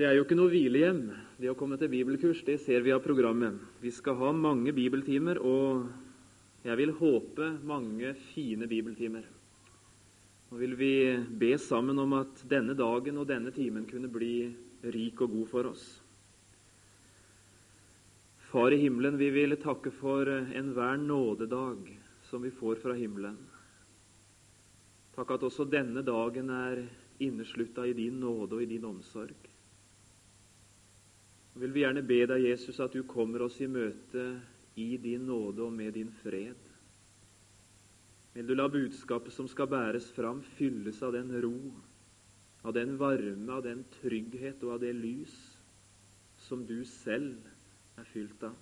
Det er jo ikke noe hvilehjem, det å komme til bibelkurs. Det ser vi av programmet. Vi skal ha mange bibeltimer, og jeg vil håpe mange fine bibeltimer. Nå vil vi be sammen om at denne dagen og denne timen kunne bli rik og god for oss. Far i himmelen, vi vil takke for enhver nådedag som vi får fra himmelen. Takk at også denne dagen er inneslutta i din nåde og i din omsorg. Vil vi gjerne be deg, Jesus, at du kommer oss i møte i din nåde og med din fred. Vil du la budskapet som skal bæres fram, fylles av den ro, av den varme, av den trygghet og av det lys som du selv er fylt av.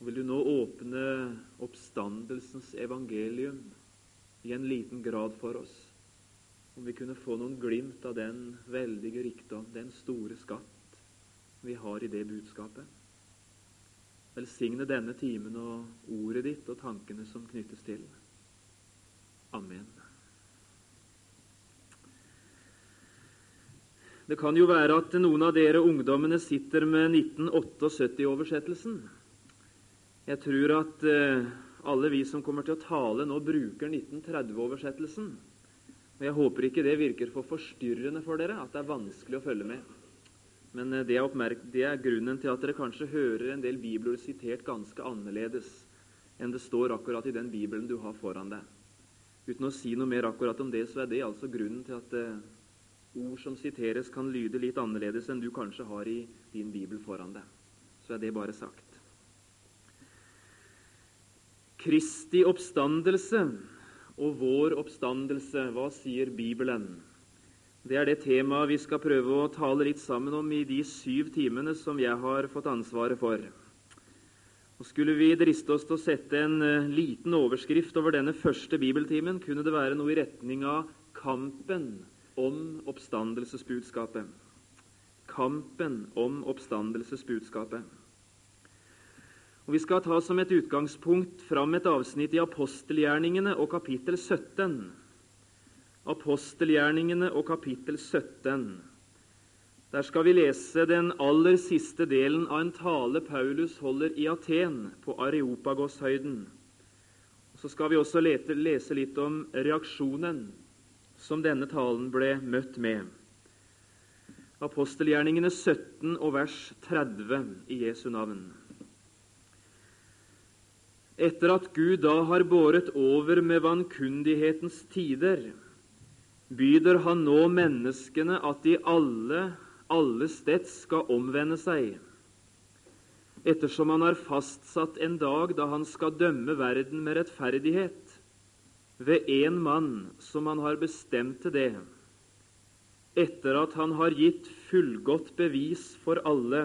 Og vil du nå åpne oppstandelsens evangelium i en liten grad for oss, om vi kunne få noen glimt av den veldige rikdom, den store skatt vi har i det budskapet. Velsigne denne timen og ordet ditt og tankene som knyttes til. Amen. Det kan jo være at noen av dere ungdommene sitter med 1978-oversettelsen. Jeg tror at eh, alle vi som kommer til å tale nå, bruker 1930-oversettelsen. Og Jeg håper ikke det virker for forstyrrende for dere, at det er vanskelig å følge med. Men eh, det er, det er, grunnen til at dere kanskje hører en del bibler sitert ganske annerledes enn det står akkurat i den bibelen du har foran deg. Uten å si noe mer akkurat om det, så er det altså grunnen til at eh, ord som siteres, kan lyde litt annerledes enn du kanskje har i din bibel foran deg. Så er det bare sagt. Kristi oppstandelse og vår oppstandelse, hva sier Bibelen? Det er det temaet vi skal prøve å tale litt sammen om i de syv timene som jeg har fått ansvaret for. Og Skulle vi driste oss til å sette en uh, liten overskrift over denne første bibeltimen, kunne det være noe i retning av 'Kampen om oppstandelsesbudskapet'. Kampen om oppstandelsesbudskapet. Og Vi skal ta som et utgangspunkt fram et avsnitt i apostelgjerningene og kapittel 17 apostelgjerningene og kapittel 17. Der skal vi lese den aller siste delen av en tale Paulus holder i Aten, på Areopagoshøyden. Så skal vi også lese litt om reaksjonen som denne talen ble møtt med. Apostelgjerningene 17 og vers 30 i Jesu navn. Etter at Gud da har båret over med vankundighetens tider, byder han nå menneskene at de alle, alle steds skal omvende seg, ettersom han har fastsatt en dag da han skal dømme verden med rettferdighet, ved én mann som han har bestemt til det, etter at han har gitt fullgodt bevis for alle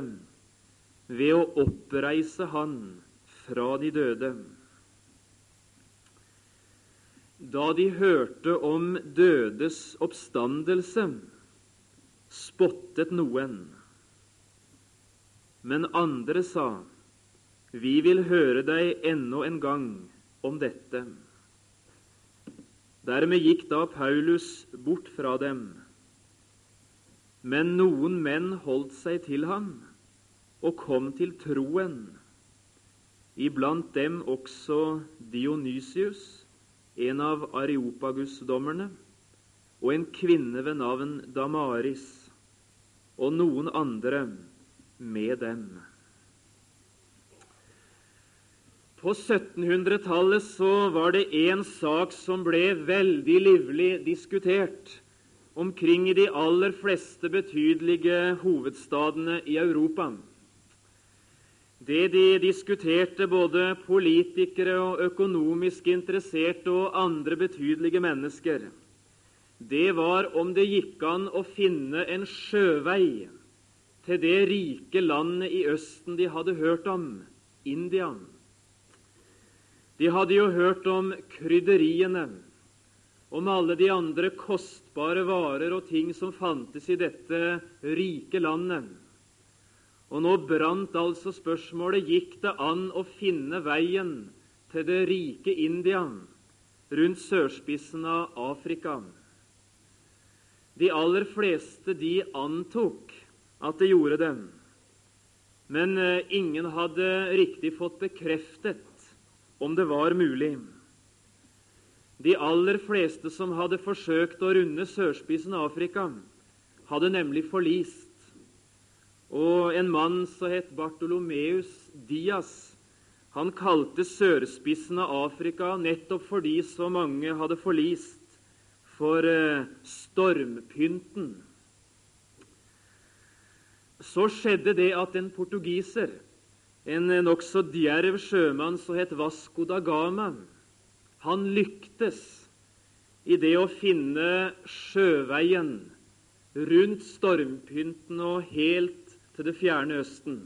ved å oppreise han fra de døde. Da de hørte om dødes oppstandelse, spottet noen. Men andre sa, Vi vil høre deg ennå en gang om dette. Dermed gikk da Paulus bort fra dem. Men noen menn holdt seg til ham og kom til troen, iblant dem også Dionysius, en av Areopagus-dommerne, og en kvinne ved navn Damaris, og noen andre med dem. På 1700-tallet så var det en sak som ble veldig livlig diskutert omkring i de aller fleste betydelige hovedstadene i Europa. Det de diskuterte, både politikere og økonomisk interesserte og andre betydelige mennesker, det var om det gikk an å finne en sjøvei til det rike landet i Østen de hadde hørt om, India. De hadde jo hørt om krydderiene, om alle de andre kostbare varer og ting som fantes i dette rike landet. Og nå brant altså spørsmålet gikk det an å finne veien til det rike India rundt sørspissen av Afrika. De aller fleste de antok at det gjorde det, men eh, ingen hadde riktig fått bekreftet om det var mulig. De aller fleste som hadde forsøkt å runde sørspissen av Afrika, hadde nemlig forlist. Og en mann som het Bartolomeus Dias, han kalte sørspissen av Afrika nettopp fordi så mange hadde forlist, for eh, stormpynten. Så skjedde det at en portugiser, en nokså djerv sjømann som het Vasco da Gama, han lyktes i det å finne sjøveien rundt stormpynten og helt til det fjerne Østen.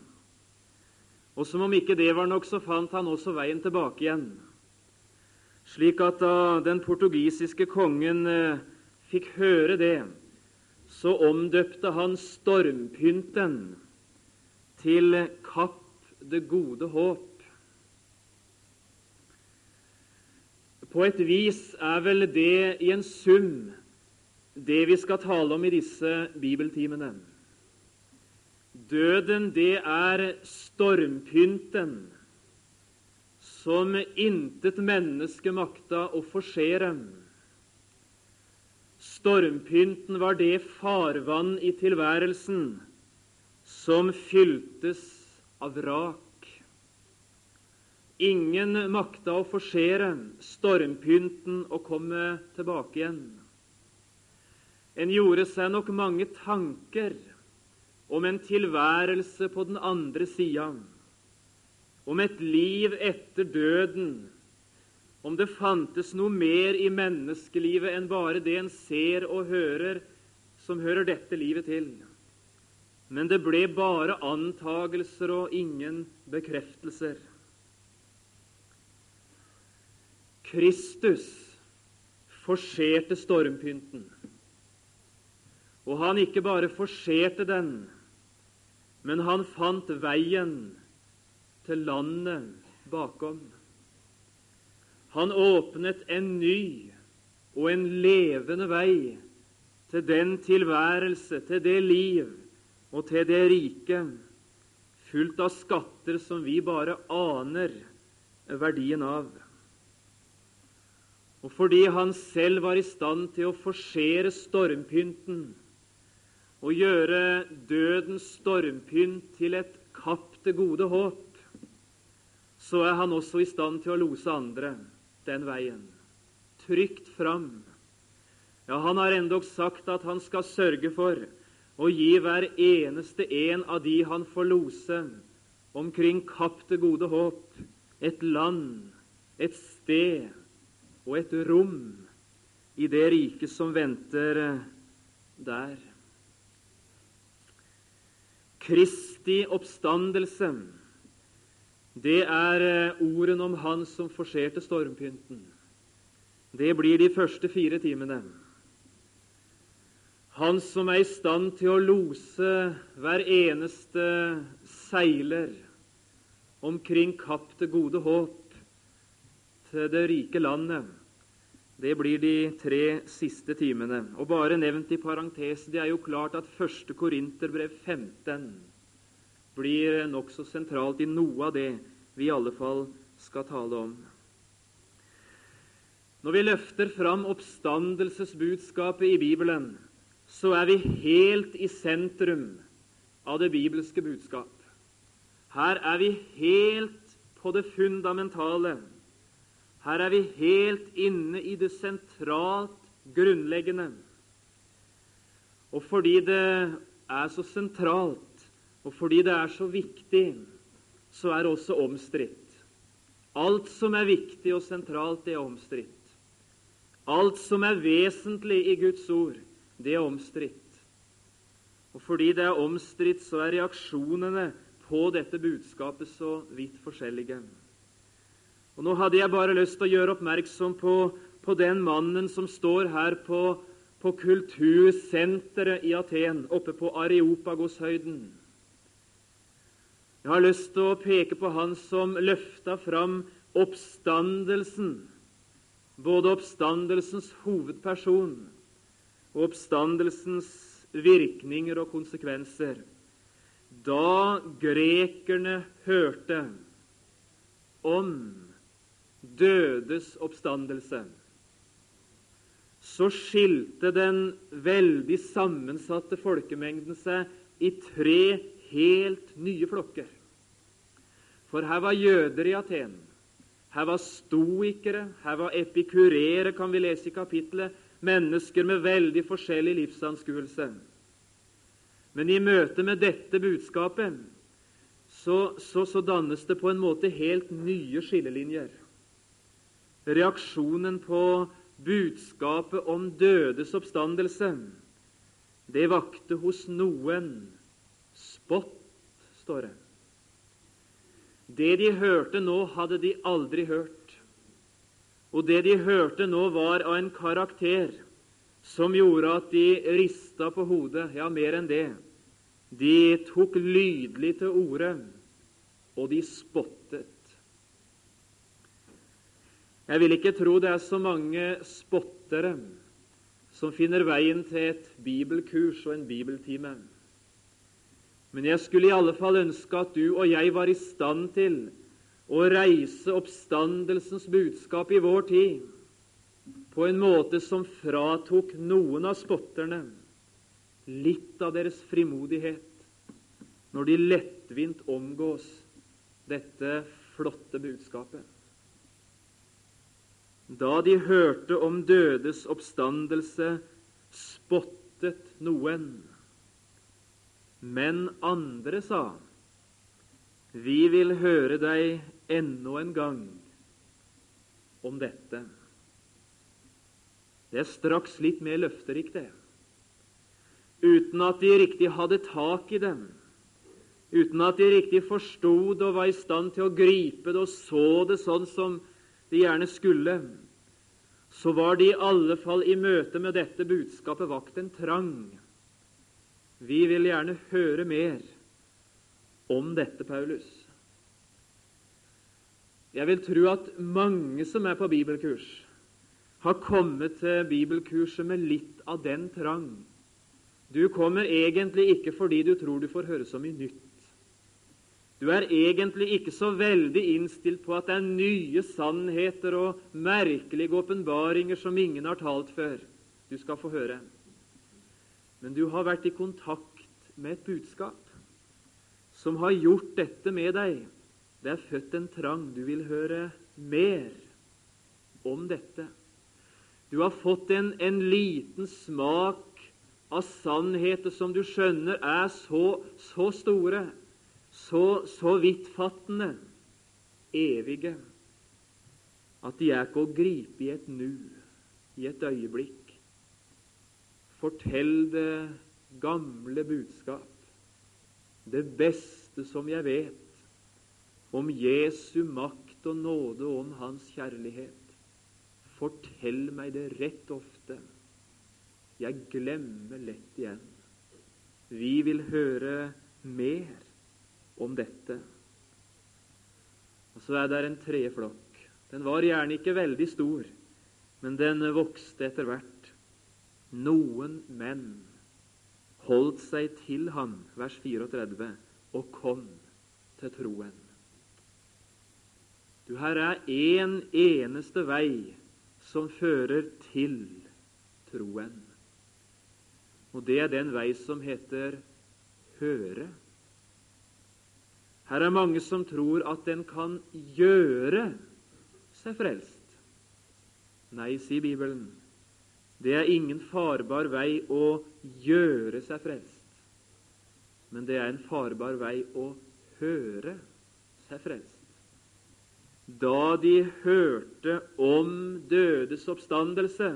Og som om ikke det var nok, så fant han også veien tilbake igjen. Slik at da den portugisiske kongen eh, fikk høre det, så omdøpte han stormpynten til Kapp det gode håp. På et vis er vel det i en sum det vi skal tale om i disse bibeltimene. Døden, det er stormpynten som intet menneske makta å forsere. Stormpynten var det farvann i tilværelsen som fyltes av rak. Ingen makta å forsere stormpynten og komme tilbake igjen. En gjorde seg nok mange tanker om en tilværelse på den andre sida om et liv etter døden, om det fantes noe mer i menneskelivet enn bare det en ser og hører, som hører dette livet til. Men det ble bare antagelser og ingen bekreftelser. Kristus forserte stormpynten. Og han ikke bare forserte den, men han fant veien til landet bakom. Han åpnet en ny og en levende vei til den tilværelse, til det liv og til det rike, fullt av skatter som vi bare aner verdien av. Og fordi han selv var i stand til å forsere stormpynten og gjøre dødens stormpynt til et kapp til gode håp, så er han også i stand til å lose andre den veien. Trygt fram. Ja, han har endog sagt at han skal sørge for å gi hver eneste en av de han får lose, omkring Kapp det gode håp, et land, et sted og et rom i det riket som venter der. Kristi oppstandelse det er eh, ordene om Han som forserte stormpynten. Det blir de første fire timene. Han som er i stand til å lose hver eneste seiler omkring Kapp det gode håp til det rike landet. Det blir de tre siste timene. Og bare nevnt i parentes, det er jo klart at første Korinterbrev 15 blir nokså sentralt i noe av det vi i alle fall skal tale om. Når vi løfter fram oppstandelsesbudskapet i Bibelen, så er vi helt i sentrum av det bibelske budskap. Her er vi helt på det fundamentale. Her er vi helt inne i det sentralt grunnleggende. Og fordi det er så sentralt, og fordi det er så viktig, så er det også omstridt. Alt som er viktig og sentralt, det er omstridt. Alt som er vesentlig i Guds ord, det er omstridt. Og fordi det er omstridt, så er reaksjonene på dette budskapet så vidt forskjellige. Og Nå hadde jeg bare lyst til å gjøre oppmerksom på, på den mannen som står her på, på kultursenteret i Aten, oppe på Areopagoshøyden. Jeg har lyst til å peke på han som løfta fram oppstandelsen, både oppstandelsens hovedperson og oppstandelsens virkninger og konsekvenser, da grekerne hørte om dødes oppstandelse, så skilte den veldig sammensatte folkemengden seg i tre helt nye flokker. For her var jøder i Aten, her var stoikere, her var epikurere, kan vi lese i kapittelet, mennesker med veldig forskjellig livsanskuelse. Men i møte med dette budskapet så, så, så, dannes det på en måte helt nye skillelinjer. Reaksjonen på budskapet om dødes oppstandelse, det vakte hos noen spott, står det. Det de hørte nå, hadde de aldri hørt. Og det de hørte nå, var av en karakter som gjorde at de rista på hodet. Ja, mer enn det. De tok lydelig til orde, og de spottet. Jeg vil ikke tro det er så mange spottere som finner veien til et bibelkurs og en bibeltime. Men jeg skulle i alle fall ønske at du og jeg var i stand til å reise oppstandelsens budskap i vår tid på en måte som fratok noen av spotterne litt av deres frimodighet når de lettvint omgås dette flotte budskapet. Da de hørte om dødes oppstandelse, spottet noen men andre sa, Vi vil høre deg ennå en gang om dette. Det er straks litt mer løfterikt, det. Uten at de riktig hadde tak i dem, uten at de riktig forsto det og var i stand til å gripe det og så det sånn som de gjerne skulle, så var de i alle fall i møte med dette budskapet vakt en trang vi vil gjerne høre mer om dette, Paulus. Jeg vil tro at mange som er på bibelkurs, har kommet til bibelkurset med litt av den trang. Du kommer egentlig ikke fordi du tror du får høre så mye nytt. Du er egentlig ikke så veldig innstilt på at det er nye sannheter og merkelige åpenbaringer som ingen har talt før, du skal få høre. Men du har vært i kontakt med et budskap som har gjort dette med deg. Det er født en trang. Du vil høre mer om dette. Du har fått en, en liten smak av sannheter som du skjønner er så, så store, så, så vidtfattende, evige, at de er ikke å gripe i et nu, i et øyeblikk. Fortell det gamle budskap, det beste som jeg vet, om Jesu makt og nåde og om Hans kjærlighet. Fortell meg det rett ofte. Jeg glemmer lett igjen. Vi vil høre mer om dette. Og Så er det en treflokk. Den var gjerne ikke veldig stor, men den vokste etter hvert. Noen menn holdt seg til ham, vers 34, og kom til troen. Du, her er én en eneste vei som fører til troen. Og det er den vei som heter høre. Her er mange som tror at den kan gjøre seg frelst. Nei, sier Bibelen. Det er ingen farbar vei å gjøre seg frelst, men det er en farbar vei å høre seg frelst. Da de hørte om dødes oppstandelse,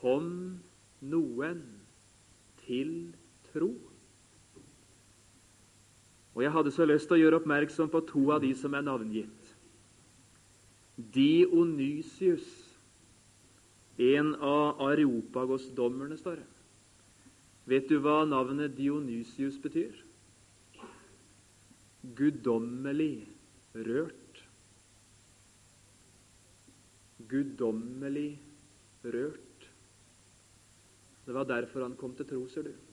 kom noen til tro. Og Jeg hadde så lyst til å gjøre oppmerksom på to av de som er navngitt. Dionysius en av Areopagos-dommerne, står det. Vet du hva navnet Dionysius betyr? Guddommelig rørt. Guddommelig rørt. Det var derfor han kom til tro, ser du.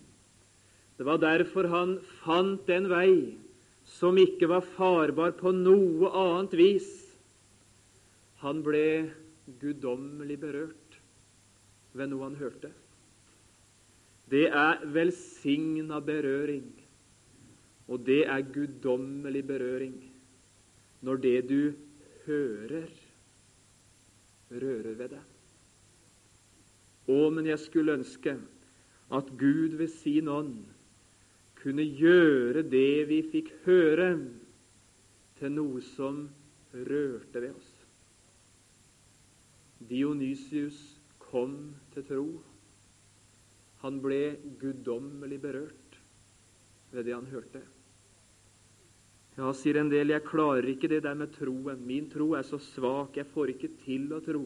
Det var derfor han fant den vei som ikke var farbar på noe annet vis. Han ble guddommelig berørt ved noe han hørte. Det er velsigna berøring, og det er guddommelig berøring når det du hører, rører ved deg. Å, men jeg skulle ønske at Gud ved sin ånd kunne gjøre det vi fikk høre, til noe som rørte ved oss. Dionysius kom til tro. Han ble guddommelig berørt ved det han hørte. Ja, sier en del, jeg klarer ikke det der med troen. Min tro er så svak, jeg får ikke til å tro.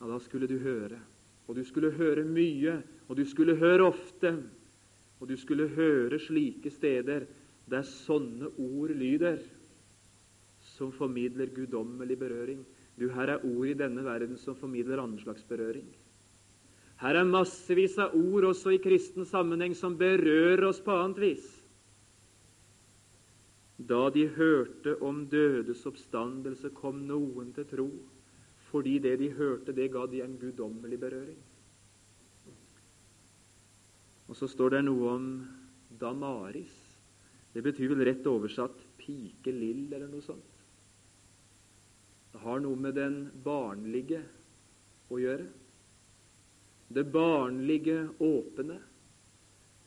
Ja, da skulle du høre. Og du skulle høre mye, og du skulle høre ofte. Og du skulle høre slike steder der sånne ord lyder, som formidler guddommelig berøring. Du, her er ord i denne verden som formidler annen slags berøring. Her er massevis av ord også i kristen sammenheng som berører oss på annet vis. Da de hørte om dødes oppstandelse, kom noen til tro, fordi det de hørte, det ga de en guddommelig berøring. Og så står det noe om Damaris. Det betyr vel rett oversatt pike lill, eller noe sånt. Det har noe med den barnlige å gjøre. Det barnlige åpne.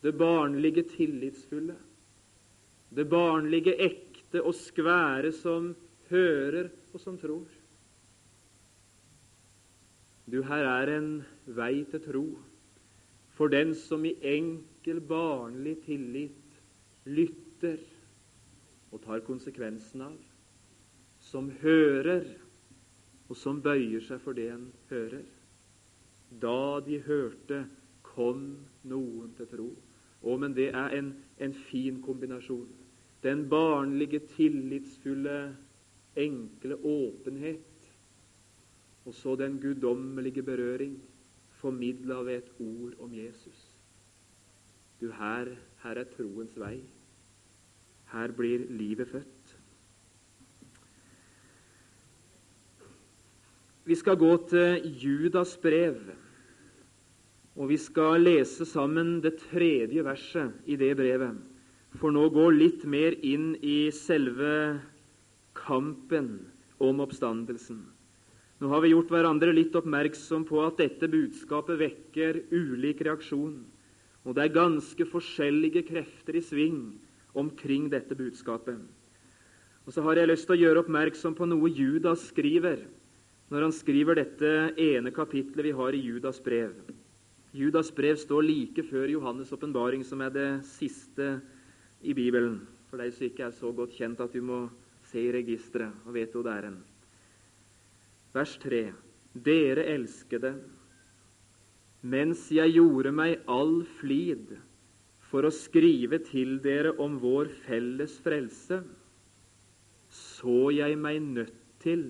Det barnlige tillitsfulle. Det barnlige, ekte og skvære som hører og som tror. Du, her er en vei til tro for den som i enkel, barnlig tillit lytter og tar konsekvensen av, som hører og som bøyer seg for det en hører. Da de hørte, kom noen til tro. Å, men det er en, en fin kombinasjon. Den barnlige, tillitsfulle, enkle åpenhet, og så den guddommelige berøring, formidla ved et ord om Jesus. Du, her, her er troens vei. Her blir livet født. Vi skal gå til Judas brev. Og vi skal lese sammen det tredje verset i det brevet, for nå går litt mer inn i selve kampen om oppstandelsen. Nå har vi gjort hverandre litt oppmerksom på at dette budskapet vekker ulik reaksjon, og det er ganske forskjellige krefter i sving omkring dette budskapet. Og så har jeg lyst til å gjøre oppmerksom på noe Judas skriver når han skriver dette ene kapitlet vi har i Judas brev. Judas brev står like før Johannes' åpenbaring, som er det siste i Bibelen. For deg som ikke er så godt kjent at du må se i registeret og vet hvor det er hen. Vers 3. Dere elskede, mens jeg gjorde meg all flid for å skrive til dere om vår felles frelse, så jeg meg nødt til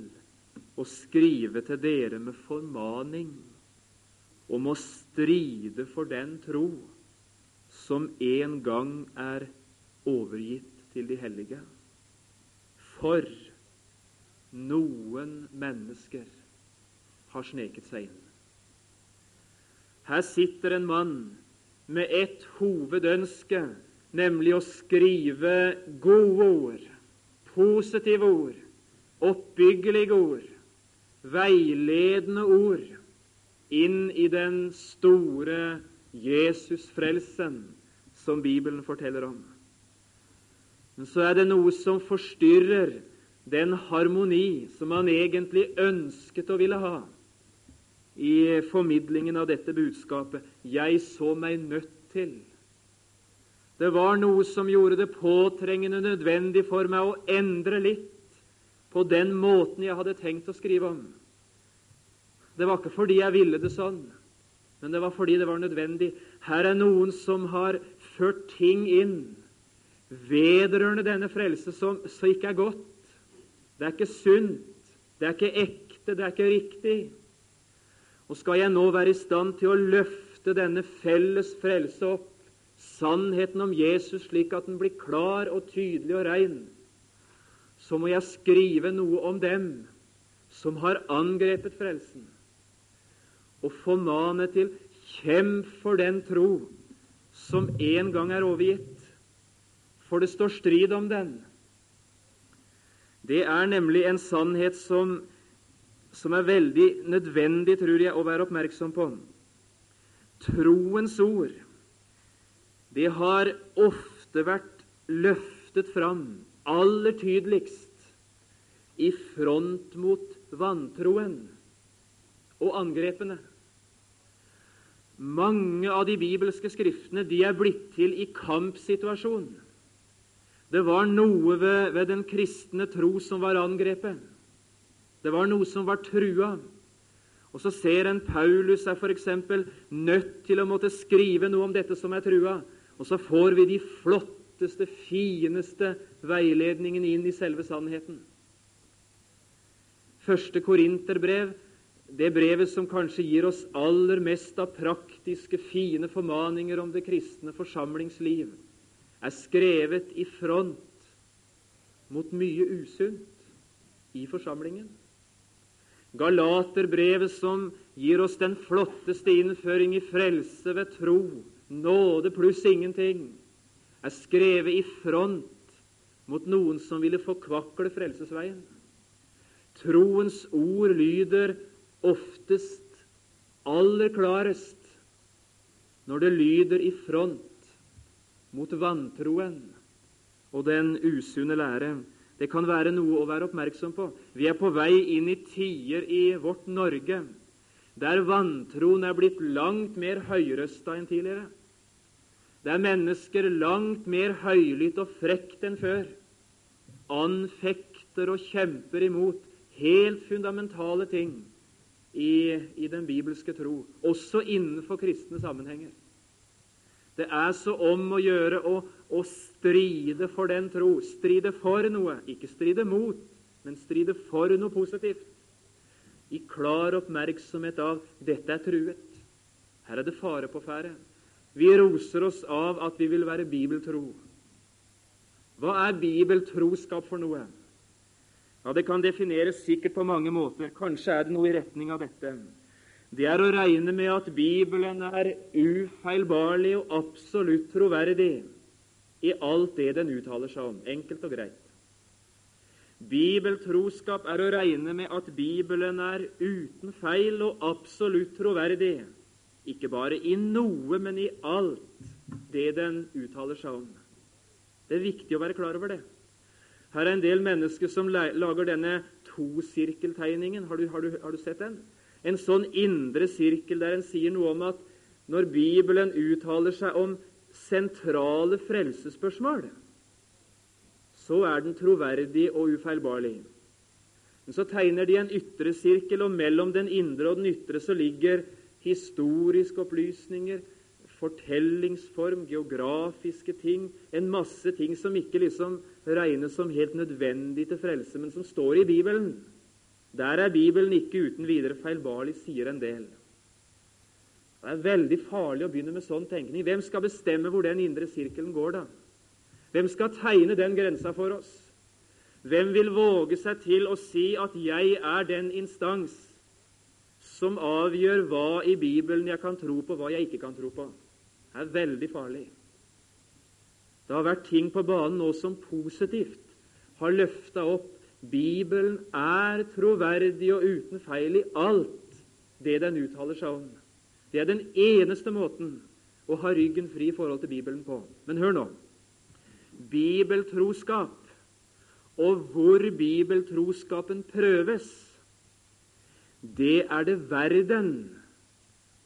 å skrive til dere med formaning om å stride for den tro som en gang er overgitt til de hellige. For noen mennesker har sneket seg inn. Her sitter en mann med ett hovedønske, nemlig å skrive gode ord, positive ord, oppbyggelige ord, veiledende ord inn i den store Jesusfrelsen som Bibelen forteller om. Men så er det noe som forstyrrer den harmoni som han egentlig ønsket å ville ha i formidlingen av dette budskapet. Jeg så meg nødt til. Det var noe som gjorde det påtrengende nødvendig for meg å endre litt på den måten jeg hadde tenkt å skrive om. Det var ikke fordi jeg ville det sånn, men det var fordi det var nødvendig. Her er noen som har ført ting inn vedrørende denne frelse som, så ikke er godt. Det er ikke sunt, det er ikke ekte, det er ikke riktig. Og skal jeg nå være i stand til å løfte denne felles frelse opp, sannheten om Jesus, slik at den blir klar og tydelig og rein, så må jeg skrive noe om dem som har angrepet frelsen, og formane til kjemp for den tro som en gang er overgitt, for det står strid om den. Det er nemlig en sannhet som, som er veldig nødvendig, tror jeg, å være oppmerksom på. Troens ord, det har ofte vært løftet fram aller tydeligst i front mot vantroen og angrepene. Mange av de bibelske skriftene de er blitt til i kampsituasjon. Det var noe ved, ved, den kristne tro som var angrepet. Det var noe som var trua. Og så ser en Paulus er f.eks. nødt til å måtte skrive noe om dette som er trua, og så får vi de flotteste, fineste veiledningene inn i selve sannheten. Første Korinterbrev, det brevet som kanskje gir oss aller mest av praktiske, fine formaninger om det kristne forsamlingsliv, er skrevet i front mot mye usunt i forsamlingen. Galaterbrevet, som gir oss den flotteste innføring i frelse ved tro, nåde pluss ingenting, er skrevet i front mot noen som ville forkvakle frelsesveien. Troens ord lyder oftest aller klarest når det lyder i front mot vantroen og den usunne lære. Det kan være noe å være oppmerksom på. Vi er på vei inn i tider i vårt Norge der vantroen er blitt langt mer høyrøsta enn tidligere. Det er mennesker langt mer høylytt og frekt enn før. Anfekter og kjemper imot helt fundamentale ting i, i den bibelske tro, også innenfor kristne sammenhenger. Det er så om å gjøre å, å stride for den tro. Stride for noe. Ikke stride mot, men stride for noe positivt. I klar oppmerksomhet av dette er truet. Her er det fare på ferde. Vi roser oss av at vi vil være bibeltro. Hva er bibeltroskap for noe? Ja, Det kan defineres sikkert på mange måter. Kanskje er det noe i retning av dette det er å regne med at Bibelen er ufeilbarlig og absolutt troverdig i alt det den uttaler seg om. Enkelt og greit. Bibeltroskap er å regne med at Bibelen er uten feil og absolutt troverdig, ikke bare i noe, men i alt det den uttaler seg om. Det er viktig å være klar over det. Her er en del mennesker som lager denne tosirkeltegningen. Har har, du, har du sett den? En sånn indre sirkel der en sier noe om at når Bibelen uttaler seg om sentrale frelsesspørsmål, så er den troverdig og ufeilbarlig. Men så tegner de en ytre sirkel, og mellom den indre og den ytre så ligger historiske opplysninger, fortellingsform, geografiske ting, en masse ting som ikke liksom regnes som helt nødvendig til frelse, men som står i Bibelen. Der er Bibelen ikke uten videre feilbarlig, sier en del. Det er veldig farlig å begynne med sånn tenkning. Hvem skal bestemme hvor den indre sirkelen går, da? Hvem skal tegne den grensa for oss? Hvem vil våge seg til å si at 'jeg er den instans som avgjør hva i Bibelen jeg kan tro på, hva jeg ikke kan tro på'? Det er veldig farlig. Det har vært ting på banen nå som positivt har løfta opp Bibelen er troverdig og uten feil i alt det den uttaler seg om. Det er den eneste måten å ha ryggen fri i forhold til Bibelen på. Men hør nå. Bibeltroskap og hvor bibeltroskapen prøves, det er det verden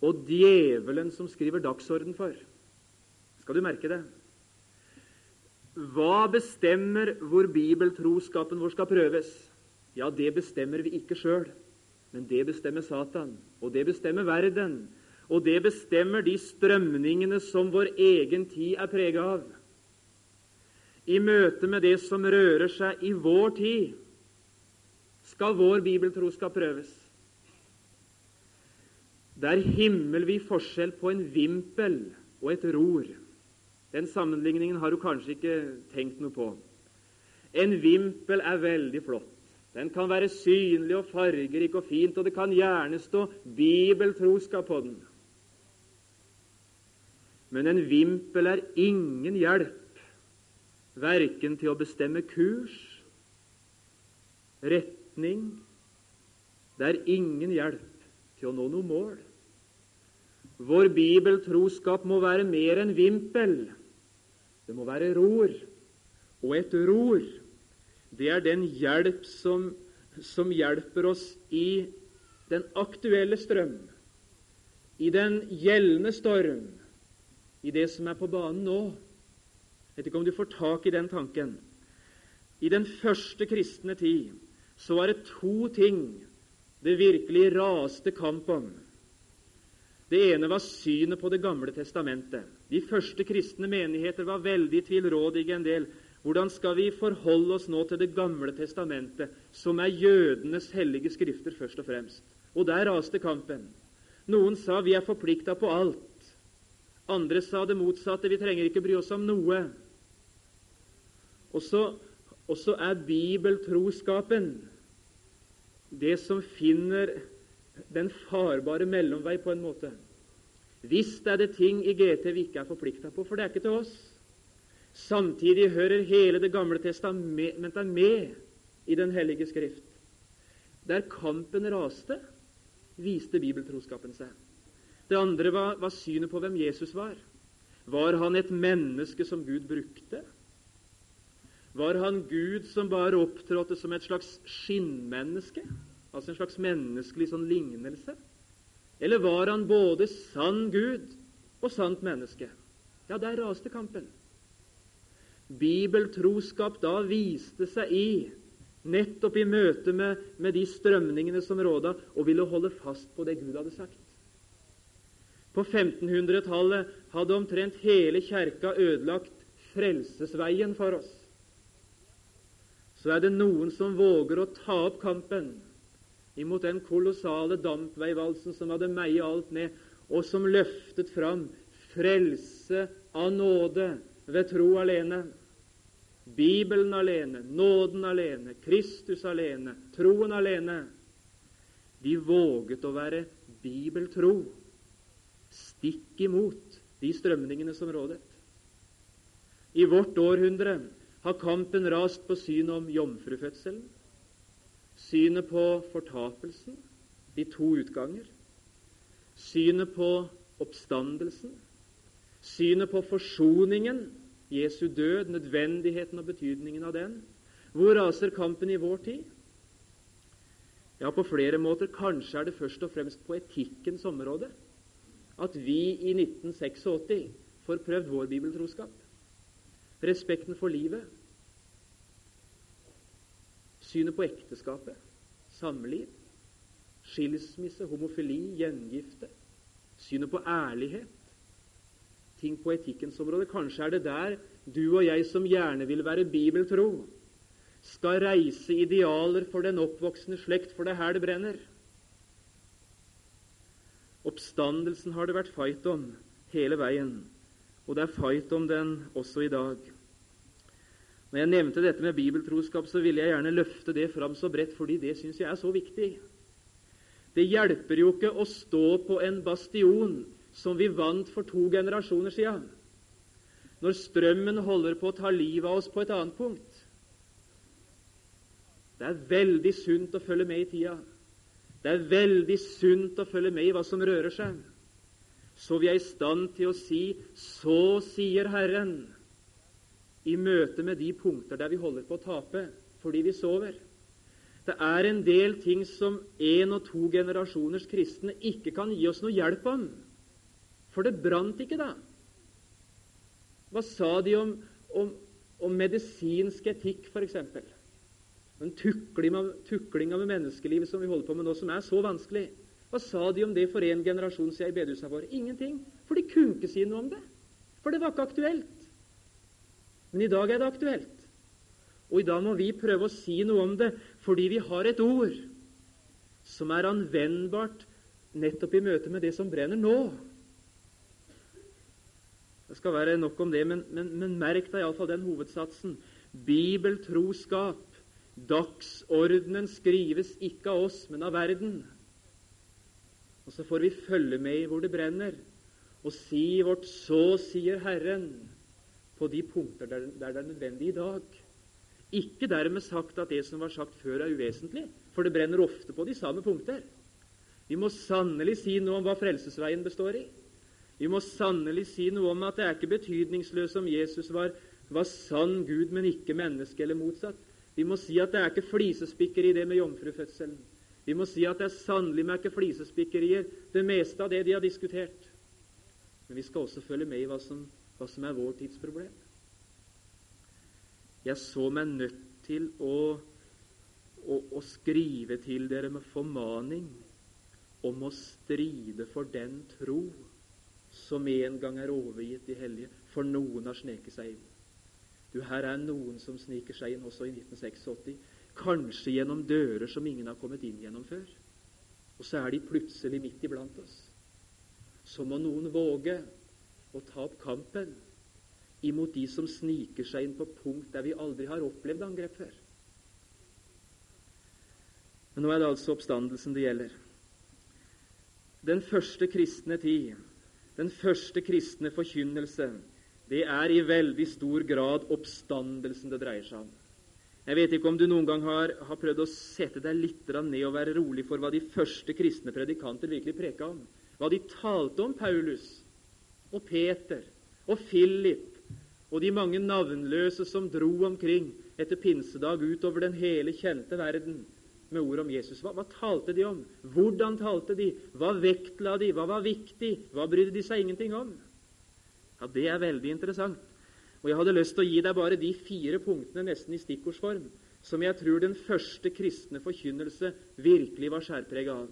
og djevelen som skriver dagsorden for. Skal du merke det? Hva bestemmer hvor bibeltroskapen vår skal prøves? Ja, det bestemmer vi ikke sjøl, men det bestemmer Satan, og det bestemmer verden. Og det bestemmer de strømningene som vår egen tid er prega av. I møte med det som rører seg i vår tid, skal vår bibeltroskap prøves. Det er himmelvid forskjell på en vimpel og et ror. Den sammenligningen har du kanskje ikke tenkt noe på. En vimpel er veldig flott. Den kan være synlig og fargerik og fint, og det kan gjerne stå bibeltroskap på den. Men en vimpel er ingen hjelp, verken til å bestemme kurs, retning Det er ingen hjelp til å nå noe mål. Vår bibeltroskap må være mer enn vimpel. Det må være ror. Og et ror, det er den hjelp som, som hjelper oss i den aktuelle strøm, i den gjeldende storm, i det som er på banen nå. Jeg vet ikke om du får tak i den tanken. I den første kristne tid så var det to ting det virkelig raste kamp om. Det ene var synet på Det gamle testamentet. De første kristne menigheter var veldig tvilrådige en del. Hvordan skal vi forholde oss nå til Det gamle testamentet, som er jødenes hellige skrifter først og fremst? Og der raste kampen. Noen sa vi er forplikta på alt. Andre sa det motsatte. Vi trenger ikke bry oss om noe. Og så er bibeltroskapen det som finner den farbare mellomvei på en måte. Visst er det ting i GT vi ikke er forplikta på, for det er ikke til oss. Samtidig hører hele Det gamle testamentet med i Den hellige skrift. Der kampen raste, viste bibeltroskapen seg. Det andre var, var synet på hvem Jesus var. Var han et menneske som Gud brukte? Var han Gud som bare opptrådte som et slags skinnmenneske? Altså en slags menneskelig sånn lignelse? Eller var han både sann Gud og sant menneske? Ja, der raste kampen. Bibeltroskap da viste seg i nettopp i møte med, med de strømningene som råda, og ville holde fast på det Gud hadde sagt. På 1500-tallet hadde omtrent hele kjerka ødelagt frelsesveien for oss. Så er det noen som våger å ta opp kampen imot den kolossale dampveivalsen som hadde meiet alt ned, og som løftet fram frelse av nåde ved tro alene. Bibelen alene, nåden alene, Kristus alene, troen alene. De våget å være bibeltro, stikk imot de strømningene som rådet. I vårt århundre har kampen rast på synet om jomfrufødselen, synet på fortapelsen, de to utganger, synet på oppstandelsen, synet på forsoningen, Jesu død, nødvendigheten og betydningen av den. Hvor raser kampen i vår tid? Ja, på flere måter. Kanskje er det først og fremst på etikkens område at vi i 1986 får prøvd vår bibeltroskap. Respekten for livet, synet på ekteskapet, samliv, skilsmisse, homofili, gjengifte, synet på ærlighet, ting på etikkens område. Kanskje er det der du og jeg som gjerne vil være bibeltro, skal reise idealer for den oppvoksende slekt, for det er her det brenner. Oppstandelsen har det vært fight om hele veien, og det er fight om den også i dag. Når jeg nevnte dette med bibeltroskap, så ville jeg gjerne løfte det fram så bredt, fordi det syns jeg er så viktig. Det hjelper jo ikke å stå på en bastion som vi vant for to generasjoner siden, når strømmen holder på å ta livet av oss på et annet punkt. Det er veldig sunt å følge med i tida. Det er veldig sunt å følge med i hva som rører seg. Så vi er i stand til å si 'Så sier Herren' i møte med de punkter der vi holder på å tape fordi vi sover. Det er en del ting som én og to generasjoners kristne ikke kan gi oss noe hjelp om. For det brant ikke da. Hva sa de om, om, om medisinsk etikk, f.eks.? En tukling av, med menneskelivet som vi holder på med nå, som er så vanskelig. Hva sa de om det for en generasjon siden i bedehusene våre? Ingenting. For de kunne ikke si noe om det. For det var ikke aktuelt. Men i dag er det aktuelt. Og i dag må vi prøve å si noe om det, fordi vi har et ord som er anvendbart nettopp i møte med det som brenner nå. Det skal være nok om det, men, men, men merk deg iallfall den hovedsatsen. Bibeltroskap. Dagsordenen skrives ikke av oss, men av verden. Og så får vi følge med i hvor det brenner, og si vårt 'så sier Herren' på de punkter der, der det er nødvendig i dag. Ikke dermed sagt at det som var sagt før, er uvesentlig, for det brenner ofte på de samme punkter. Vi må sannelig si noe om hva frelsesveien består i. Vi må sannelig si noe om at det er ikke betydningsløst om Jesus var, var sann Gud, men ikke menneske, eller motsatt. Vi må si at det er ikke flisespikkeri det med jomfrufødselen. Vi må si at det er sannelig merke ikke flisespikkerier, det meste av det de har diskutert. Men vi skal også følge med i hva som, hva som er vår tids problem. Jeg så meg nødt til å, å, å skrive til dere med formaning om å stride for den tro som en gang er overgitt de hellige, for noen har sneket seg inn. Du, Her er noen som sniker seg inn også i 1986, kanskje gjennom dører som ingen har kommet inn gjennom før. Og så er de plutselig midt iblant oss. Så må noen våge å ta opp kampen imot de som sniker seg inn på punkt der vi aldri har opplevd angrep før. Men nå er det altså oppstandelsen det gjelder. Den første kristne tid, den første kristne forkynnelse, det er i veldig stor grad oppstandelsen det dreier seg om. Jeg vet ikke om du noen gang har, har prøvd å sette deg litt ned og være rolig for hva de første kristne predikanter virkelig preka om. Hva de talte om Paulus og Peter og Philip og de mange navnløse som dro omkring etter pinsedag utover den hele kjente verden med ord om Jesus. Hva, hva, talte de om? Hvordan talte de? Hva vektla de? Hva var viktig? Hva brydde de seg ingenting om? Ja, Det er veldig interessant. Og Jeg hadde lyst til å gi deg bare de fire punktene nesten i stikkordsform som jeg tror den første kristne forkynnelse virkelig var skjærprega av.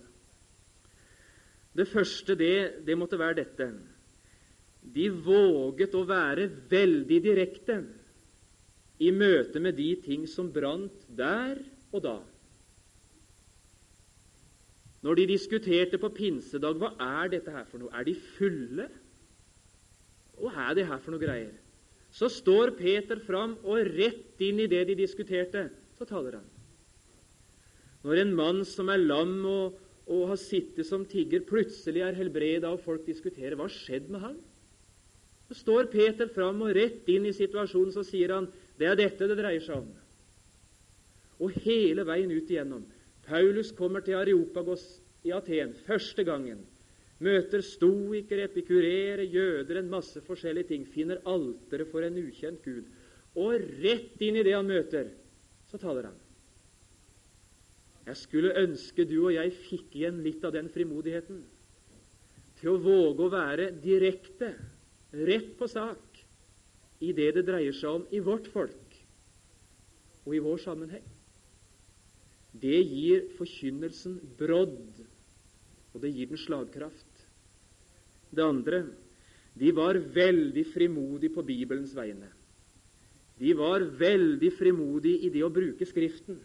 Det første, det, det måtte være dette. De våget å være veldig direkte i møte med de ting som brant der og da. Når de diskuterte på pinsedag hva er dette her for noe, er de fulle? Hva er det her for noe greier? Så står Peter fram, og rett inn i det de diskuterte, så taler han. Når en mann som er lam og, og har sittet som tigger, plutselig er helbreda, og folk diskuterer hva har skjedd med han? Så står Peter fram, og rett inn i situasjonen så sier han det er dette det dreier seg om. Og hele veien ut igjennom. Paulus kommer til Areopagos i Aten første gangen møter stoikere, epikurere, jøder, en masse forskjellige ting, finner alteret for en ukjent gud. Og rett inn i det han møter, så taler han. Jeg skulle ønske du og jeg fikk igjen litt av den frimodigheten til å våge å være direkte, rett på sak, i det det dreier seg om i vårt folk og i vår sammenheng. Det gir forkynnelsen brodd, og det gir den slagkraft. Det andre de var veldig frimodige på Bibelens vegne. De var veldig frimodige i det å bruke Skriften.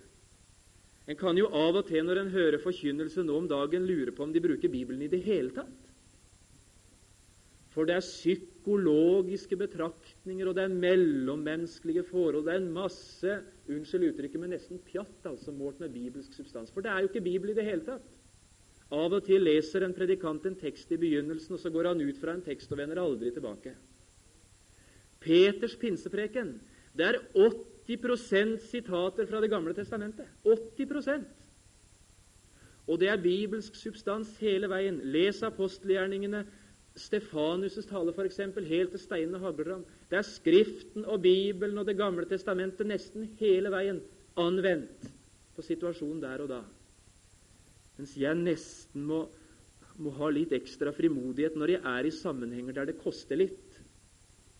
En kan jo av og til når en hører forkynnelse nå om dagen, lure på om de bruker Bibelen i det hele tatt. For det er psykologiske betraktninger, og det er mellommenneskelige forhold. Det er en masse unnskyld uttrykket, men nesten pjatt, altså målt med bibelsk substans. For det er jo ikke Bibel i det hele tatt. Av og til leser en predikant en tekst i begynnelsen, og så går han ut fra en tekst og vender aldri tilbake. Peters pinsepreken det er 80% sitater fra Det gamle testamentet. 80% Og det er bibelsk substans hele veien. Les apostelgjerningene. Stefanus' tale, f.eks., helt til steinene hagler. Det er Skriften og Bibelen og Det gamle testamentet nesten hele veien anvendt på situasjonen der og da. Mens jeg nesten må, må ha litt ekstra frimodighet når jeg er i sammenhenger der det koster litt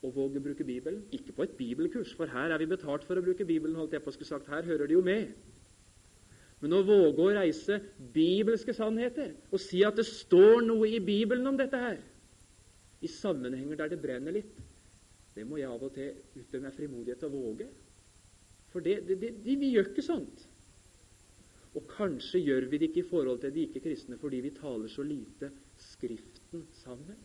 å våge å bruke Bibelen. Ikke på et bibelkurs, for her er vi betalt for å bruke Bibelen. holdt jeg på skulle sagt. Her hører det jo med. Men å våge å reise bibelske sannheter og si at det står noe i Bibelen om dette her, i sammenhenger der det brenner litt, det må jeg av og til utøve meg frimodighet til å våge. For det, det, det, vi gjør ikke sånt. Og kanskje gjør vi det ikke i forhold til de ikke-kristne fordi vi taler så lite Skriften sammen.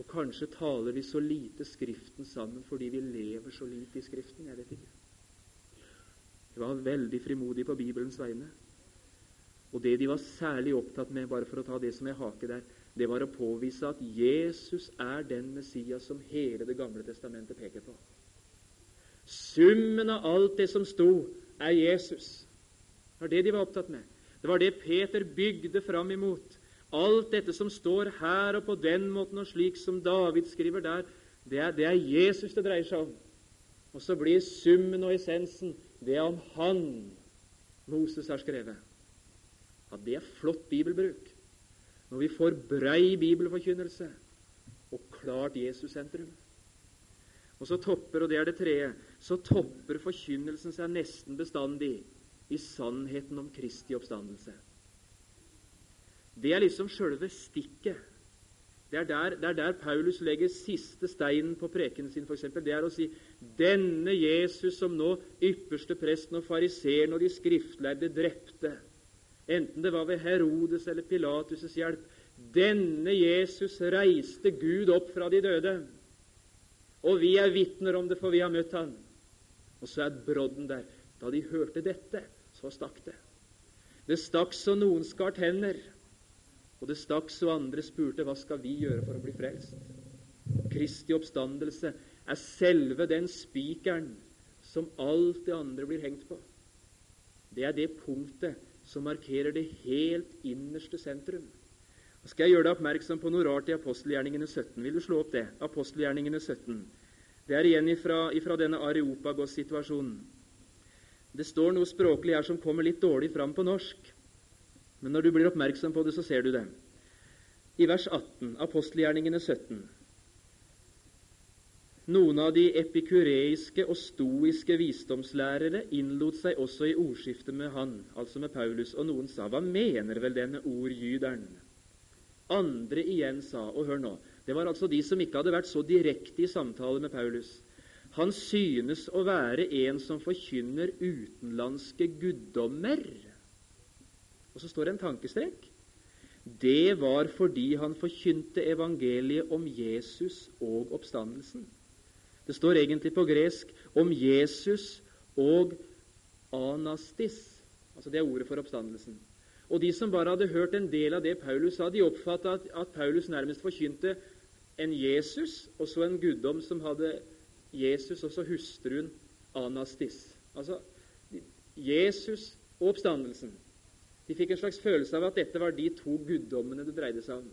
Og kanskje taler vi så lite Skriften sammen fordi vi lever så lite i Skriften. Jeg vet ikke. De var veldig frimodige på Bibelens vegne. Og det de var særlig opptatt med, bare for å ta det som er hake der, det var å påvise at Jesus er den Messias som hele Det gamle testamentet peker på. Summen av alt det som sto, er Jesus. Det var det de var opptatt med. Det var det Peter bygde fram imot. Alt dette som står her og på den måten og slik som David skriver der, det er, det er Jesus det dreier seg om. Og så blir summen og essensen det er om Han Moses har skrevet. Ja, Det er flott bibelbruk. Når vi får brei bibelforkynnelse og klart Jesus-sentrum. Og så topper, og det er det tredje, så topper forkynnelsen seg nesten bestandig i sannheten om Kristi oppstandelse. Det er liksom sjølve stikket. Det er, der, det er, der, Paulus legger siste steinen på prekenen sin. Eksempel. det er å si denne Jesus som nå ypperste presten og fariseeren og de skriftlærde drepte, enten det var ved Herodes eller Pilatus' hjelp Denne Jesus reiste Gud opp fra de døde. Og vi er vitner om det, for vi har møtt han. Og så er brodden der. Da de hørte dette, så stakk det. Det stakk så noen skar tenner. Og det stakk så andre spurte hva skal vi gjøre for å bli frelst. Kristi oppstandelse er selve den spikeren som alt det andre blir hengt på. Det er det punktet som markerer det helt innerste sentrum. Nå skal jeg gjøre deg oppmerksom på noe rart i apostelgjerningene 17. Vil du slå opp det? Apostelgjerningene 17. Det er igjen ifra, ifra denne Areopagos-situasjonen. Det står noe språklig her som kommer litt dårlig fram på norsk. Men når du blir oppmerksom på det, så ser du det. I vers 18, apostelgjerningene 17. Noen av de epikureiske og stoiske visdomslærere innlot seg også i ordskiftet med han, altså med Paulus, og noen sa, hva mener vel denne ordgyderen? Andre igjen sa, og hør nå, det var altså de som ikke hadde vært så direkte i samtale med Paulus. Han synes å være en som forkynner utenlandske guddommer. Og så står det en tankestrek. Det var fordi han forkynte evangeliet om Jesus og oppstandelsen. Det står egentlig på gresk om Jesus og anastis. Altså Det er ordet for oppstandelsen. Og De som bare hadde hørt en del av det Paulus sa, de oppfatta at, at Paulus nærmest forkynte en Jesus og så en guddom som hadde Jesus og så hustruen Anastis. Altså Jesus og oppstandelsen. De fikk en slags følelse av at dette var de to guddommene det dreide seg om.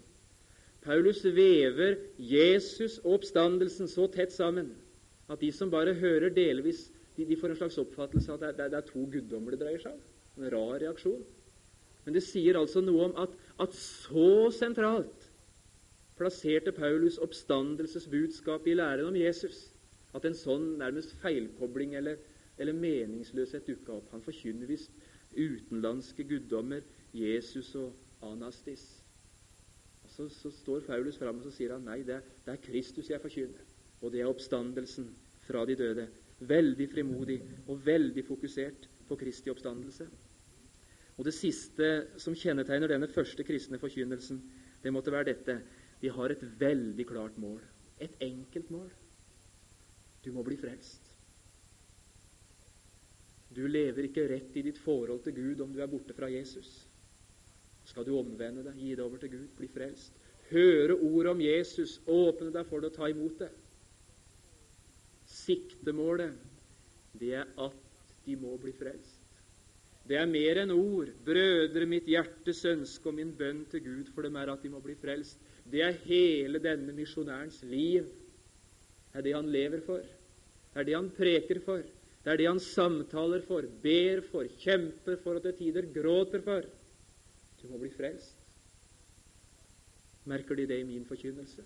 Paulus vever Jesus og oppstandelsen så tett sammen at de som bare hører delvis, de, de får en slags oppfattelse av at det, det, det, er to guddommer det dreier seg om. En rar reaksjon. Men det sier altså noe om at, at så sentralt plasserte Paulus oppstandelsesbudskapet i læren om Jesus at en sånn nærmest feilkobling eller, eller meningsløshet dukka opp. Han forkynner visst utenlandske guddommer, Jesus og Anastis. Og så, så står Paulus fram og så sier han nei, det det er Kristus jeg forkynner. Og det er oppstandelsen fra de døde. Veldig frimodig og veldig fokusert på Kristi oppstandelse. Og Det siste som kjennetegner denne første kristne forkynnelsen, det måtte være dette. De har et veldig klart mål. Et enkelt mål. Du må bli frelst. Du lever ikke rett i ditt forhold til Gud om du er borte fra Jesus. Skal du omvende deg, gi det over til Gud, bli frelst, høre ordet om Jesus, åpne deg for det og ta imot det. Siktemålet, det er at de må bli frelst. Det er mer enn ord. Brødre, mitt hjertes ønske og min bønn til Gud for dem er at de må bli frelst. Det er hele denne misjonærens liv. Det er det han lever for. Det er det han preker for. Det er det han samtaler for, ber for, kjemper for og til tider gråter for. Du må bli frelst. Merker de det i min forkynnelse?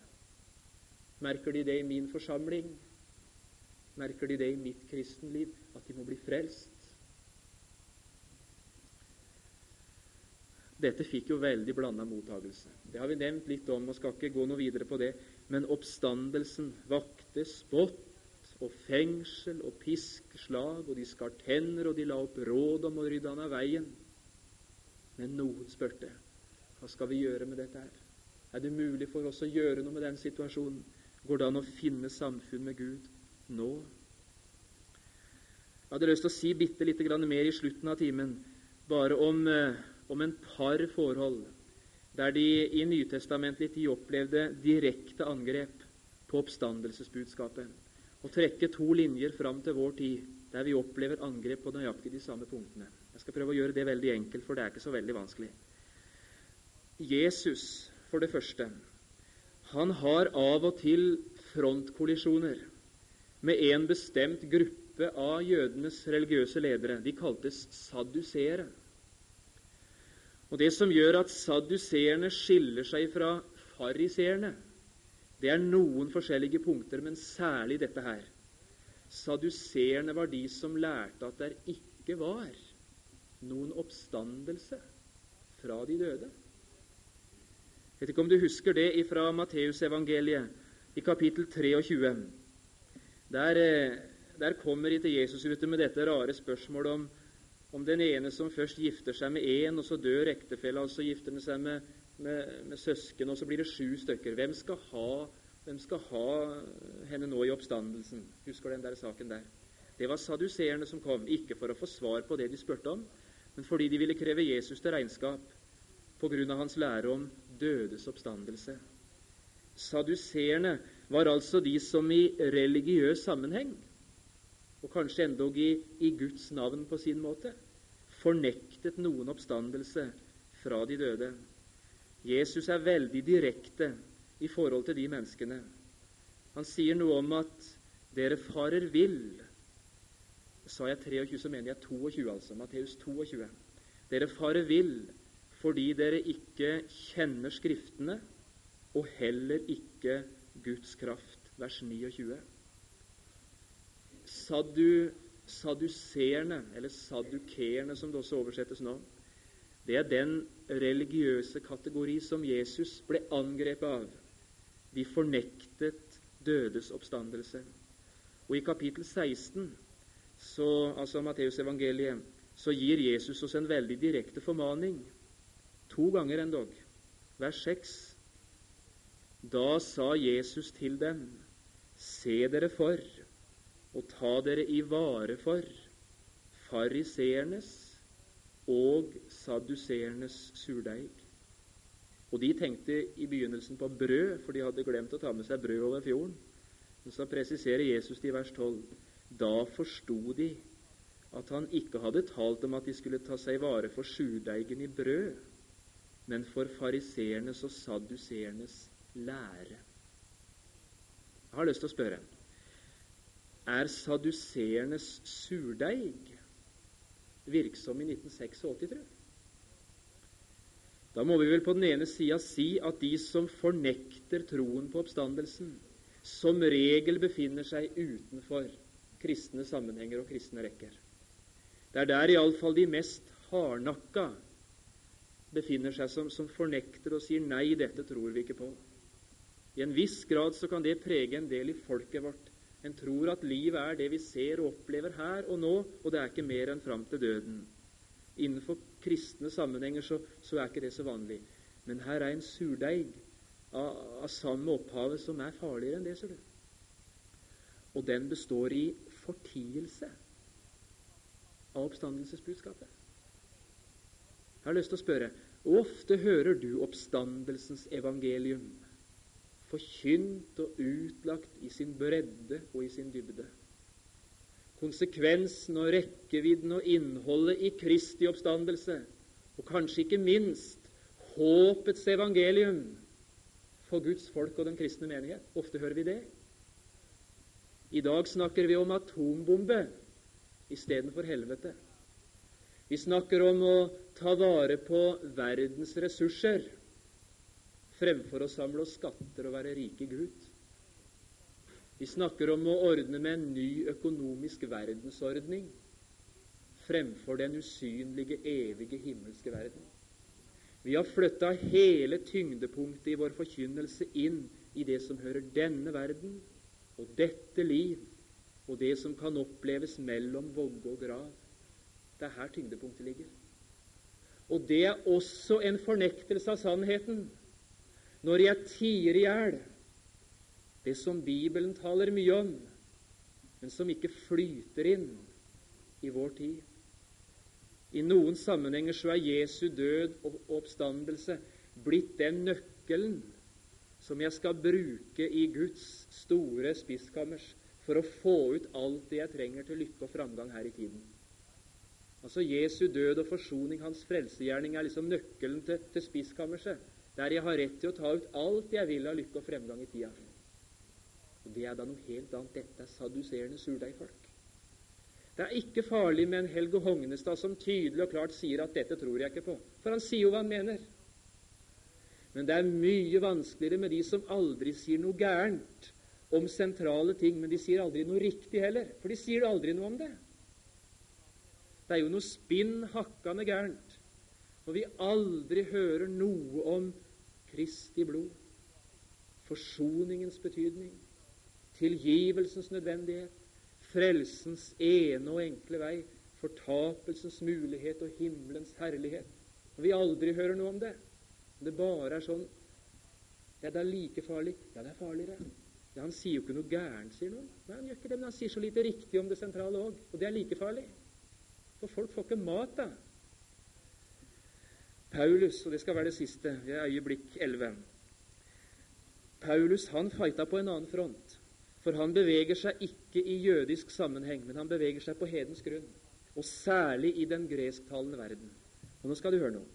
Merker de det i min forsamling? Merker de det i mitt kristenliv, at de må bli frelst? Dette fikk jo veldig blanda mottagelse. Det har vi nevnt litt om, og skal ikke gå noe videre på det. Men oppstandelsen vakte spott og fengsel og pisk, slag, og de skar tenner, og de la opp råd om å rydde han av veien. Men noen spurte hva skal vi gjøre med dette her? Er det mulig for oss å gjøre noe med den situasjonen? Går det an å finne samfunn med Gud nå? Jeg hadde lyst til å si bitte litt mer i slutten av timen, bare om, eh, om en par forhold der de i Nytestamentlig tid opplevde direkte angrep på oppstandelsesbudskapet. Og trekke to linjer fram til vår tid, der vi opplever angrep på nøyaktig de samme punktene. Jeg skal prøve å gjøre det veldig enkelt, for det er ikke så veldig vanskelig. Jesus, for det første, han har av og til frontkollisjoner med en bestemt gruppe av jødenes religiøse ledere. De kaltes sadduseere. Og Det som gjør at sadduseerne skiller seg fra fariseerne, det er noen forskjellige punkter, men særlig dette her. Saduseerne var de som lærte at det ikke var noen oppstandelse fra de døde. Jeg vet ikke om du husker det fra Matteusevangeliet i kapittel 23. Der, eh, der kommer ikke Jesus ut med dette rare spørsmålet om, om den ene som først gifter seg med én, og så dør ektefella, og så gifter han seg med, med, med, søsken, og så blir det sju stykker. Hvem skal, ha, hvem skal ha henne nå i oppstandelsen? Husker den der saken der? Det var saduseerne som kom, ikke for å få svar på det de spurte om, men fordi de ville kreve Jesus til regnskap på grunn av hans lære om dødes oppstandelse. Saduseerne var altså de som i religiøs sammenheng, og kanskje endog i, i Guds navn på sin måte, fornektet noen oppstandelse fra de døde. Jesus er veldig direkte i forhold til de menneskene. Han sier noe om at dere farer vill Sa jeg 23, så mener jeg 22, altså. Matteus 22. Dere farer vill fordi dere ikke kjenner Skriftene og heller ikke Guds kraft. Vers 29. Saddu, sadduseerne, eller saddukeerne som det også oversettes nå, det er den religiøse kategori som Jesus ble angrepet av. De fornektet dødes oppstandelse. Og i kapittel 16 så, altså Matteus evangeliet, så gir Jesus oss en veldig direkte formaning. To ganger endog. Vers 6. Da sa Jesus til dem, se dere for og ta dere i vare for fariseernes og sadduseernes surdeig. Og de tenkte i begynnelsen på brød, for de hadde glemt å ta med seg brød over fjorden. Men så presiserer Jesus det i vers 12. Da forsto de at han ikke hadde talt om at de skulle ta seg vare for surdeigen i brød, men for fariseernes og sadduseernes lære. Jeg har lyst til å spørre er sadduseernes surdeig virksom i 1986, tro? Da må vi vel på den ene sida si at de som fornekter troen på oppstandelsen, som regel befinner seg utenfor kristne sammenhenger og kristne rekker. Det er der iallfall de mest hardnakka befinner seg, som, som fornekter og sier 'nei, dette tror vi ikke på'. I en viss grad så kan det prege en del i folket vårt. En tror at livet er det vi ser og opplever her og nå, og det er ikke mer enn fram til døden. Innenfor kristne sammenhenger så, så er ikke det så vanlig. Men her er en surdeig av, av samme opphavet som er farligere enn det, ser du. Og den består i fortielse av oppstandelsesbudskapet. Jeg har lyst til å spørre hvor ofte hører du oppstandelsens evangelium forkynt og utlagt i sin bredde og i sin dybde? Konsekvensen og rekkevidden og innholdet i Kristi oppstandelse, og kanskje ikke minst håpets evangelium for Guds folk og den kristne menighet. Ofte hører vi det. I dag snakker vi om atombombe istedenfor helvete. Vi snakker om å ta vare på verdens ressurser fremfor å samle oss skatter og være rike Gud. Vi snakker om å ordne med en ny økonomisk verdensordning fremfor den usynlige, evige himmelske verden. Vi har flytta hele tyngdepunktet i vår forkynnelse inn i det som hører denne verden og dette liv og det som kan oppleves mellom vogge og grav. Det er her tyngdepunktet ligger. Og det er også en fornektelse av sannheten når jeg tier i hjel det som Bibelen taler mye om, men som ikke flyter inn i vår tid. I noen sammenhenger så er Jesu død og oppstandelse blitt den nøkkelen som jeg skal bruke i Guds store spiskammers for å få ut alt det jeg trenger til lykke og framgang her i tiden. Altså Jesu død og forsoning, hans frelsegjerning, er liksom nøkkelen til, til spiskammerset, der jeg har rett til å ta ut alt jeg vil av lykke og fremgang i tida. Og Det er da noe helt annet. Dette er saduserende surdeigfolk. Det er ikke farlig med en Helge Hognestad som tydelig og klart sier at 'dette tror jeg ikke på', for han sier jo hva han mener. Men det er mye vanskeligere med de som aldri sier noe gærent om sentrale ting, men de sier aldri noe riktig heller, for de sier aldri noe om det. Det er jo noe spinn hakkande gærent når vi aldri hører noe om Kristi blod, forsoningens betydning, tilgivelsens nødvendighet, frelsens ene og enkle vei, fortapelsens mulighet og himmelens herlighet. Og vi aldri hører noe om det. Det bare er sånn Ja, det er like farlig. Ja, det er farligere. Ja, Han sier jo ikke noe gærent, sier noen. Nei, han gjør ikke det, men han sier så lite riktig om det sentrale òg. Og det er like farlig. For folk får ikke mat, da. Paulus, og det skal være det siste, det er øyeblikk 11. Paulus han fighta på en annen front. For han beveger seg ikke i jødisk sammenheng, men han beveger seg på hedens grunn. Og særlig i den gresktalende verden. Og nå skal du høre noe.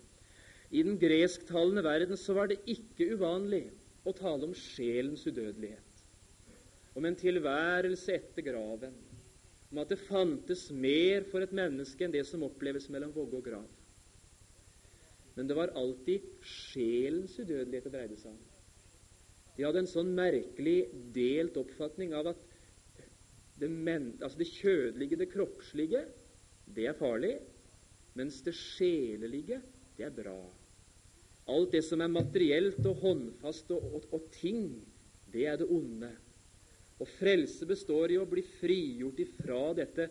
I den gresktalende verden så var det ikke uvanlig å tale om sjelens udødelighet. Om en tilværelse etter graven om at det fantes mer for et menneske enn det som oppleves mellom vogge og grav. Men det var alltid sjelens udødelighet det dreide seg om. De hadde en sånn merkelig delt oppfatning av at det, men, altså det kjødelige, det kroppslige, det er farlig, mens det sjelelige, det er bra. Alt det som er materielt og håndfast og, og, og ting, det er det onde. Og frelse består i å bli frigjort ifra dette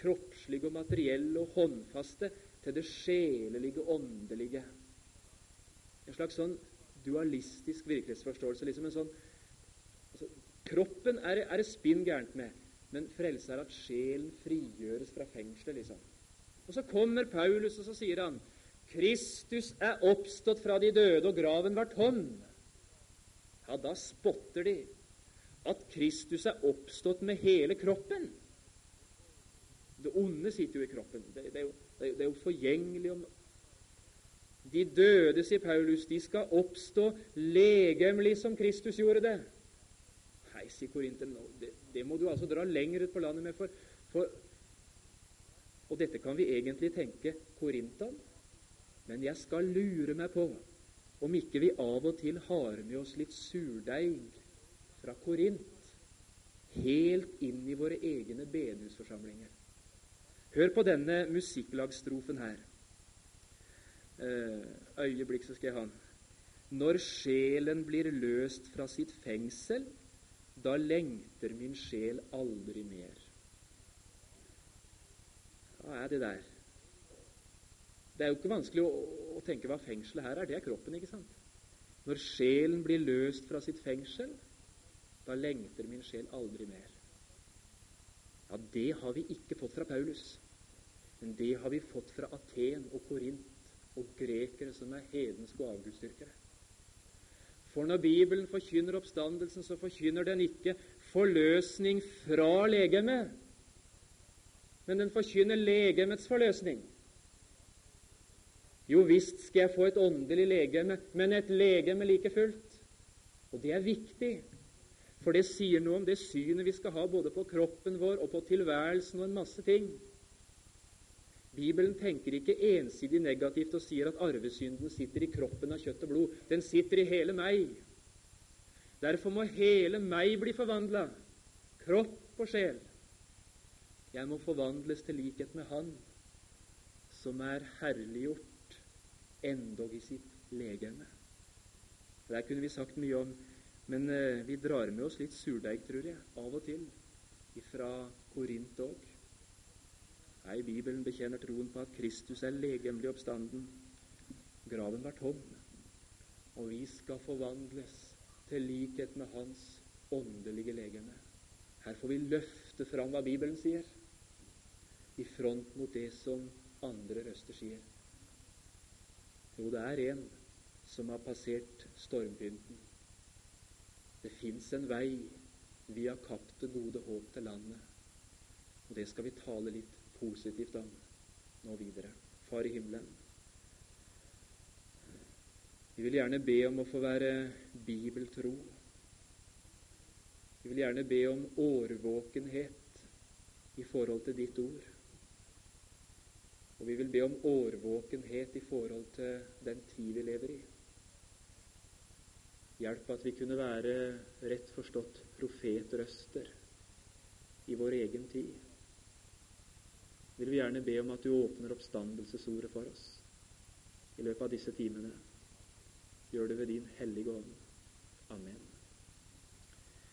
kroppslige og materielle og håndfaste til det sjelelige, åndelige. En slags sånn dualistisk virkelighetsforståelse. liksom en sånn altså, Kroppen er, er det spinn gærent med, men frelse er at sjelen frigjøres fra fengselet. liksom. Og Så kommer Paulus, og så sier han Kristus er oppstått fra de døde, og graven var tom. Ja, da spotter de at Kristus er oppstått med hele kroppen. Onde sitter jo i kroppen. Det, det, er, jo, det er, jo, forgjengelig. De døde, sier Paulus, de skal oppstå legemlig som Kristus gjorde det. Nei, sier Korinten, det, det, må du altså dra lenger ut på landet med. For, for, og dette kan vi egentlig tenke Korint om. Men jeg skal lure meg på om ikke vi av og til har med oss litt surdeig fra Korint helt inn i våre egne bedehusforsamlinger. Hør på denne musikklagstrofen her. Eh, øyeblikk, så skal jeg ha den. Når sjelen blir løst fra sitt fengsel, da lengter min sjel aldri mer. Hva er det der? Det er jo ikke vanskelig å, å tenke hva fengselet her er. Det er kroppen, ikke sant? Når sjelen blir løst fra sitt fengsel, da lengter min sjel aldri mer. Ja, det har vi ikke fått fra Paulus, men det har vi fått fra Aten og Korint og grekere som er hedenske og avgudsdyrkere. For når Bibelen forkynner oppstandelsen, så forkynner den ikke forløsning fra legemet, men den forkynner legemets forløsning. Jo visst skal jeg få et åndelig legeme, men et legeme like fullt. Og det er viktig. For det sier noe om det synet vi skal ha både på kroppen vår og på tilværelsen og en masse ting. Bibelen tenker ikke ensidig negativt og sier at arvesynden sitter i kroppen av kjøtt og blod. Den sitter i hele meg. Derfor må hele meg bli forvandla, kropp og sjel. Jeg må forvandles til likhet med Han som er herliggjort endog i sitt legeme. Der kunne vi sagt mye om men eh, vi drar med oss litt surdeig, tror jeg, av og til. ifra Korint òg. Nei, Bibelen bekjenner troen på at Kristus er legemlig oppstanden. Graven var tom, og vi skal forvandles til likhet med Hans åndelige legeme. Her får vi løfte fram hva Bibelen sier, i front mot det som andre røster sier. Jo, det er en som har passert stormpynten. Det fins en vei via Kapp det gode håp til landet. Og det skal vi tale litt positivt om nå videre. Far i himmelen. Vi vil gjerne be om å få være bibeltro. Vi vil gjerne be om årvåkenhet i forhold til ditt ord. Og vi vil be om årvåkenhet i forhold til den tid vi lever i. Hjelp at vi kunne være rett forstått profetrøster i vår egen tid. Vil vi gjerne be om at du åpner oppstandelsesordet for oss i løpet av disse timene. Gjør det ved din hellige ånd. Amen.